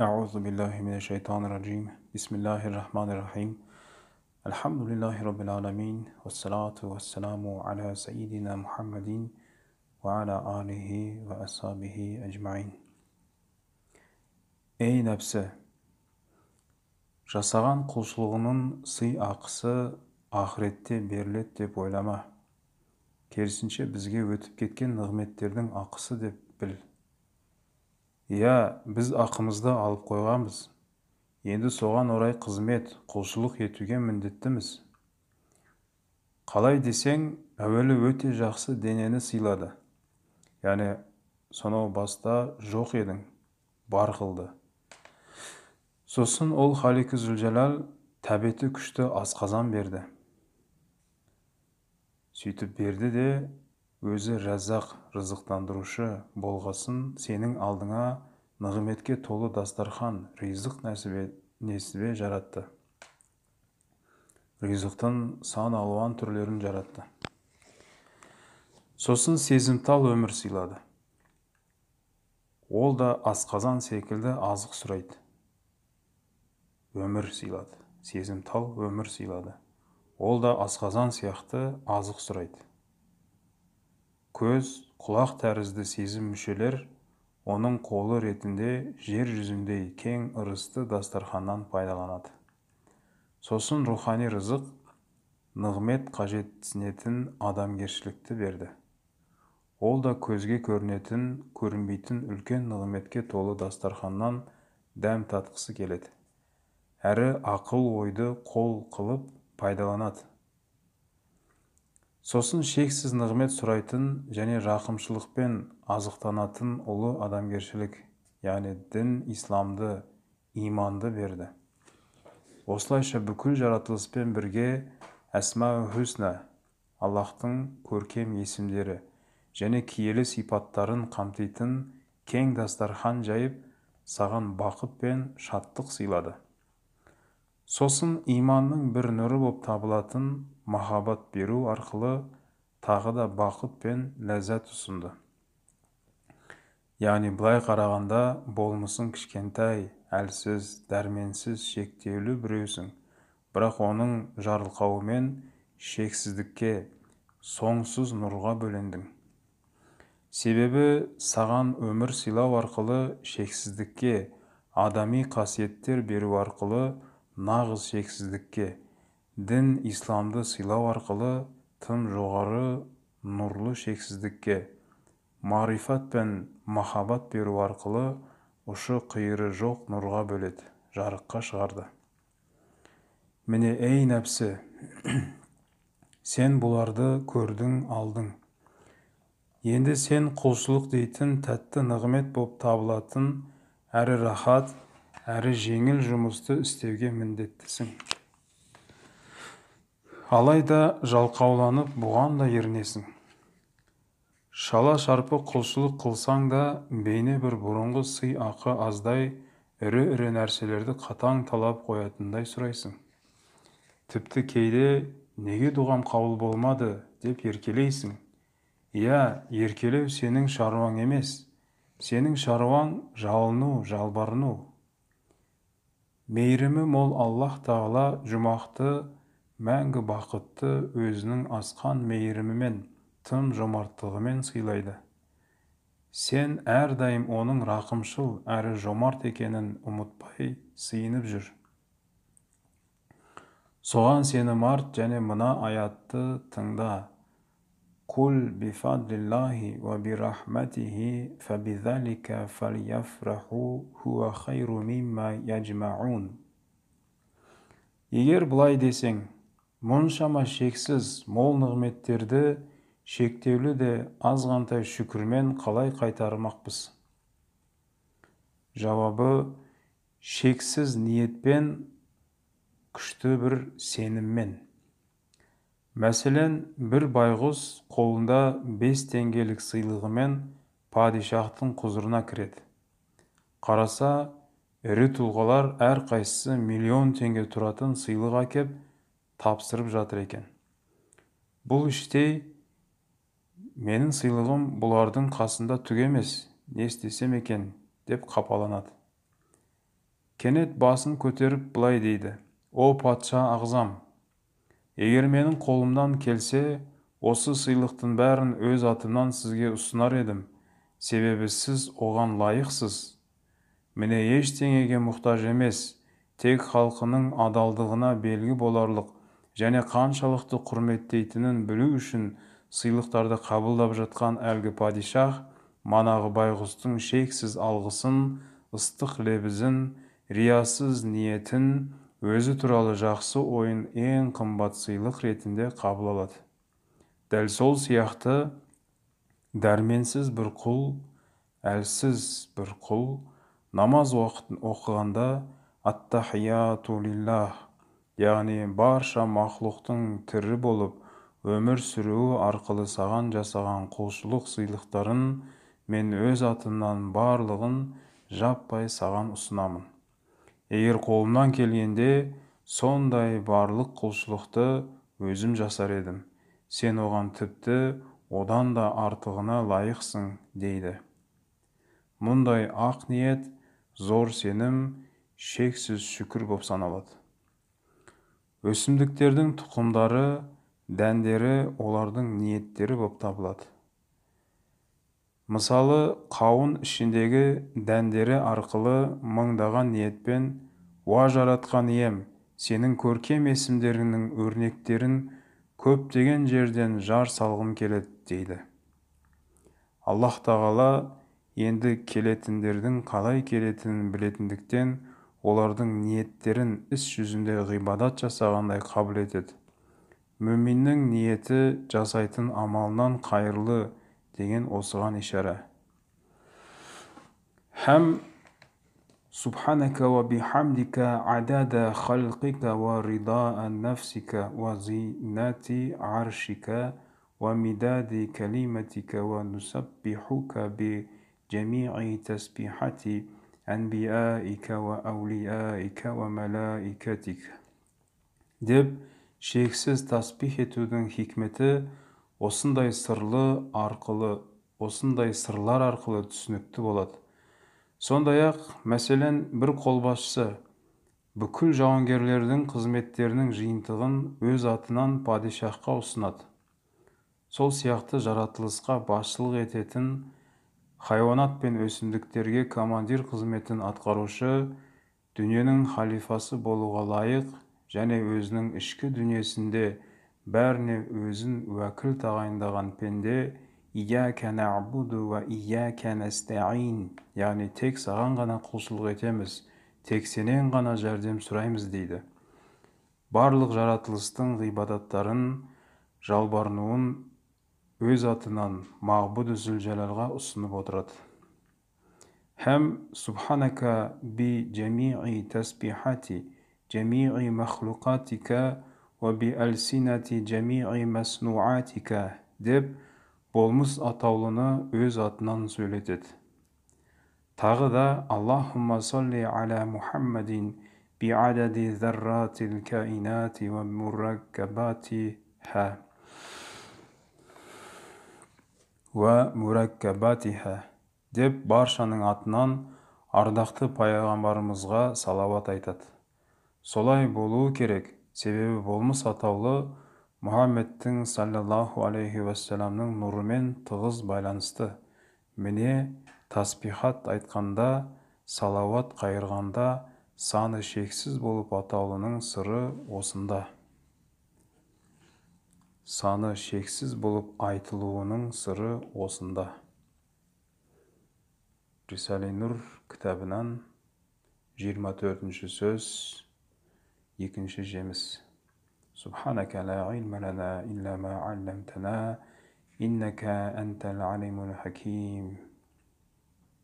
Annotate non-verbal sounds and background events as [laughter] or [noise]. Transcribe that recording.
Euzu billahi mineşşeytanirracim. Bismillahirrahmanirrahim. Elhamdülillahi rabbil alamin. Ves salatu vesselamu ala seyyidina Muhammedin ve ala alihi ve ashabihi ecmaîn. Әй нәпсі! Жасаған құлшылығының сый ақысы ақыретте беріледі деп ойлама. Керісінше бізге өтіп кеткен нығметтердің ақысы деп біл. Иә, біз ақымызды алып қойғанбыз. Енді соған орай қызмет, құлшылық етуге міндеттіміз. Қалай десең, әуелі өте жақсы денені сыйлады. Яғни, сонау баста жоқ едің, бар қылды. Сосын ол Халикі Зүлжалал тәбеті күшті асқазан берді. Сөйтіп берді де, өзі рәззақ рызықтандырушы болғасын сенің алдыңа нығметке толы дастархан ризық несібе жаратты. Ризықтың сан алуан түрлерін жаратты. Сосын сезімтал өмір сыйлады. Ол да асқазан секілді азық сұрайды өмір сыйлады сезімтал өмір сыйлады ол да асқазан сияқты азық сұрайды көз құлақ тәрізді сезім мүшелер оның қолы ретінде жер жүзіндей кең ырысты дастарханнан пайдаланады. Сосын рухани рызық нығмет қажетсінетін адамгершілікті берді. Ол да көзге көрінетін көрінбейтін үлкен нығметке толы дастарханнан дәм татқысы келеді. Әрі ақыл ойды қол қылып пайдаланады. Сосын шексіз нығмет сұрайтын және рақымшылықпен азықтанатын ұлы адамгершілік яғни дін исламды иманды берді. Осылайша бүкіл жаратылыспен бірге әсма хүсна аллахтың көркем есімдері және киелі сипаттарын қамтитын кең дастархан жайып саған бақыт пен шаттық сыйлады. Сосын иманның бір нұры болып табылатын махаббат беру арқылы тағы да бақыт пен ләззат ұсынды. Яғни былай қарағанда болмысың кішкентай әлсіз дәрменсіз шектеулі біреусің. Бірақ оның жарылқауымен шексіздікке соңсыз нұрға бөлендің. Себебі саған өмір сыйлау арқылы шексіздікке адами қасиеттер беру арқылы нағыз шексіздікке дін исламды сыйлау арқылы тым жоғары нұрлы шексіздікке марифат пен махаббат беру арқылы ұшы қиыры жоқ нұрға бөледі жарыққа шығарды. Міне ей нәпсі [clears throat] сен бұларды көрдің алдың. Енді сен құлшылық дейтін тәтті нығмет болып табылатын әрі рахат әрі жеңіл жұмысты істеуге міндеттісің алайда жалқауланып бұған да ерінесің. Шала шарпы құлшылық қылсаң да бейне бір бұрынғы сый ақы аздай ірі ірі нәрселерді қатаң талап қоятындай сұрайсың. Тіпті кейде неге дұғам қабыл болмады? деп еркелейсің. Иә еркелеу сенің шаруаң емес. Сенің шаруаң жалыну жалбарыну мейірімі мол аллаһ тағала жұмақты мәңгі бақытты өзінің асқан мейірімімен тым жомарттығымен сыйлайды. Сен әрдайым оның рақымшыл әрі жомарт екенін ұмытпай сыйынып жүр. Соған сені март және мына аятты тыңда. Құл бифадлиллахи уа бирахматихи фабидалика фальяфраху хуа хайру мимма яджмаун. Егер былай десең мұншама шексіз мол нығметтерді шектеулі де азғантай шүкірмен қалай қайтармақпыз? Жауабы шексіз ниетпен күшті бір сеніммен. Мәселен бір байғұс қолында бес теңгелік сыйлығымен падишахтың құзырына кіреді. Қараса ірі тұлғалар әрқайсысы миллион теңге тұратын сыйлық әкеп тапсырып жатыр екен. Бұл іштей менің сыйлығым бұлардың қасында түк емес не істесем екен деп қапаланады. Кенет басын көтеріп былай дейді. О патша ағзам егер менің қолымдан келсе осы сыйлықтың бәрін өз атымнан сізге ұсынар едім. Себебі сіз оған лайықсыз. Міне ештеңеге мұқтаж емес тек халқының адалдығына белгі боларлық. Және қаншалықты құрметтейтінін білу үшін сыйлықтарды қабылдап жатқан әлгі падишах манағы байғұстың шексіз алғысын ыстық лебізін риясыз ниетін өзі туралы жақсы ойын ең қымбат сыйлық ретінде қабыл алады. Дәл сол сияқты дәрменсіз бір құл әлсіз бір құл намаз оқығанда аттахияту лиллах яғни барша мақлұқтың тірі болып өмір сүруі арқылы саған жасаған құлшылық сыйлықтарын мен өз атымнан барлығын жаппай саған ұсынамын. Егер қолымнан келгенде сондай барлық құлшылықты өзім жасар едім. Сен оған тіпті одан да артығына лайықсың дейді. Мұндай ақ ниет зор сенім шексіз шүкір боп саналады. Өсімдіктердің тұқымдары дәндері олардың ниеттері болып табылады. Мысалы қауын ішіндегі дәндері арқылы мыңдаған ниетпен уа жаратқан ием сенің көркем есімдеріңнің өрнектерін көптеген жерден жар салғым келеді дейді. Аллаһ тағала енді келетіндердің қалай келетінін білетіндіктен олардың ниеттерін іс жүзінде ғибадат жасағандай қабыл етеді мүминнің ниеті жасайтын амалынан қайырлы деген осыған ишара һәм سبحانك وبحمدك عدد خلقك ورضاء نفسك وزينة عرشك ومداد كلمتك ونسبحك بجميع تسبيحتي әнбияика уа әулияика уа мәлаикатик деп шексіз тасбих етудің хикметі осындай сырлы арқылы осындай сырлар арқылы түсінікті болады сондай ақ мәселен бір қолбасшы бүкіл жауынгерлердің қызметтерінің жиынтығын өз атынан падишахқа ұсынады сол сияқты жаратылысқа басшылық ететін хайуанат пен өсімдіктерге командир қызметін атқарушы дүниенің халифасы болуға лайық және өзінің ішкі дүниесінде бәріне өзін уәкіл тағайындаған пенде ияка нәбуду уа ияка нәстаин яғни тек саған ғана құлшылық етеміз тек сенен ғана жәрдем сұраймыз дейді. Барлық жаратылыстың ғибадаттарын жалбарынуын өз атынан мағбуд зүлжәлалға ұсынып отырады һәм субханака би джамии тәсбихати джамии махлукатика уаби әлсинати джамии мәснуатика деп болмыс атаулыны өз атынан сөйлетеді тағы да аллахумма салли аля мухаммадин биадәди зарратил каинати уа мураккабатиха уә мураккабатиха деп баршаның атынан ардақты пайғамбарымызға салауат айтады солай болуы керек себебі болмыс атаулы мұхаммедтің саллаллаху алейхи уассаламның нұрымен тығыз байланысты міне таспихат айтқанда салауат қайырғанда саны шексіз болып атаулының сыры осында саны шексіз болып айтылуының сыры осында рисали нұр кітабынан 24 сөз екінші жеміс سبحانك لا علم لنا إلا ما علمتنا إنك أنت العليم الحكيم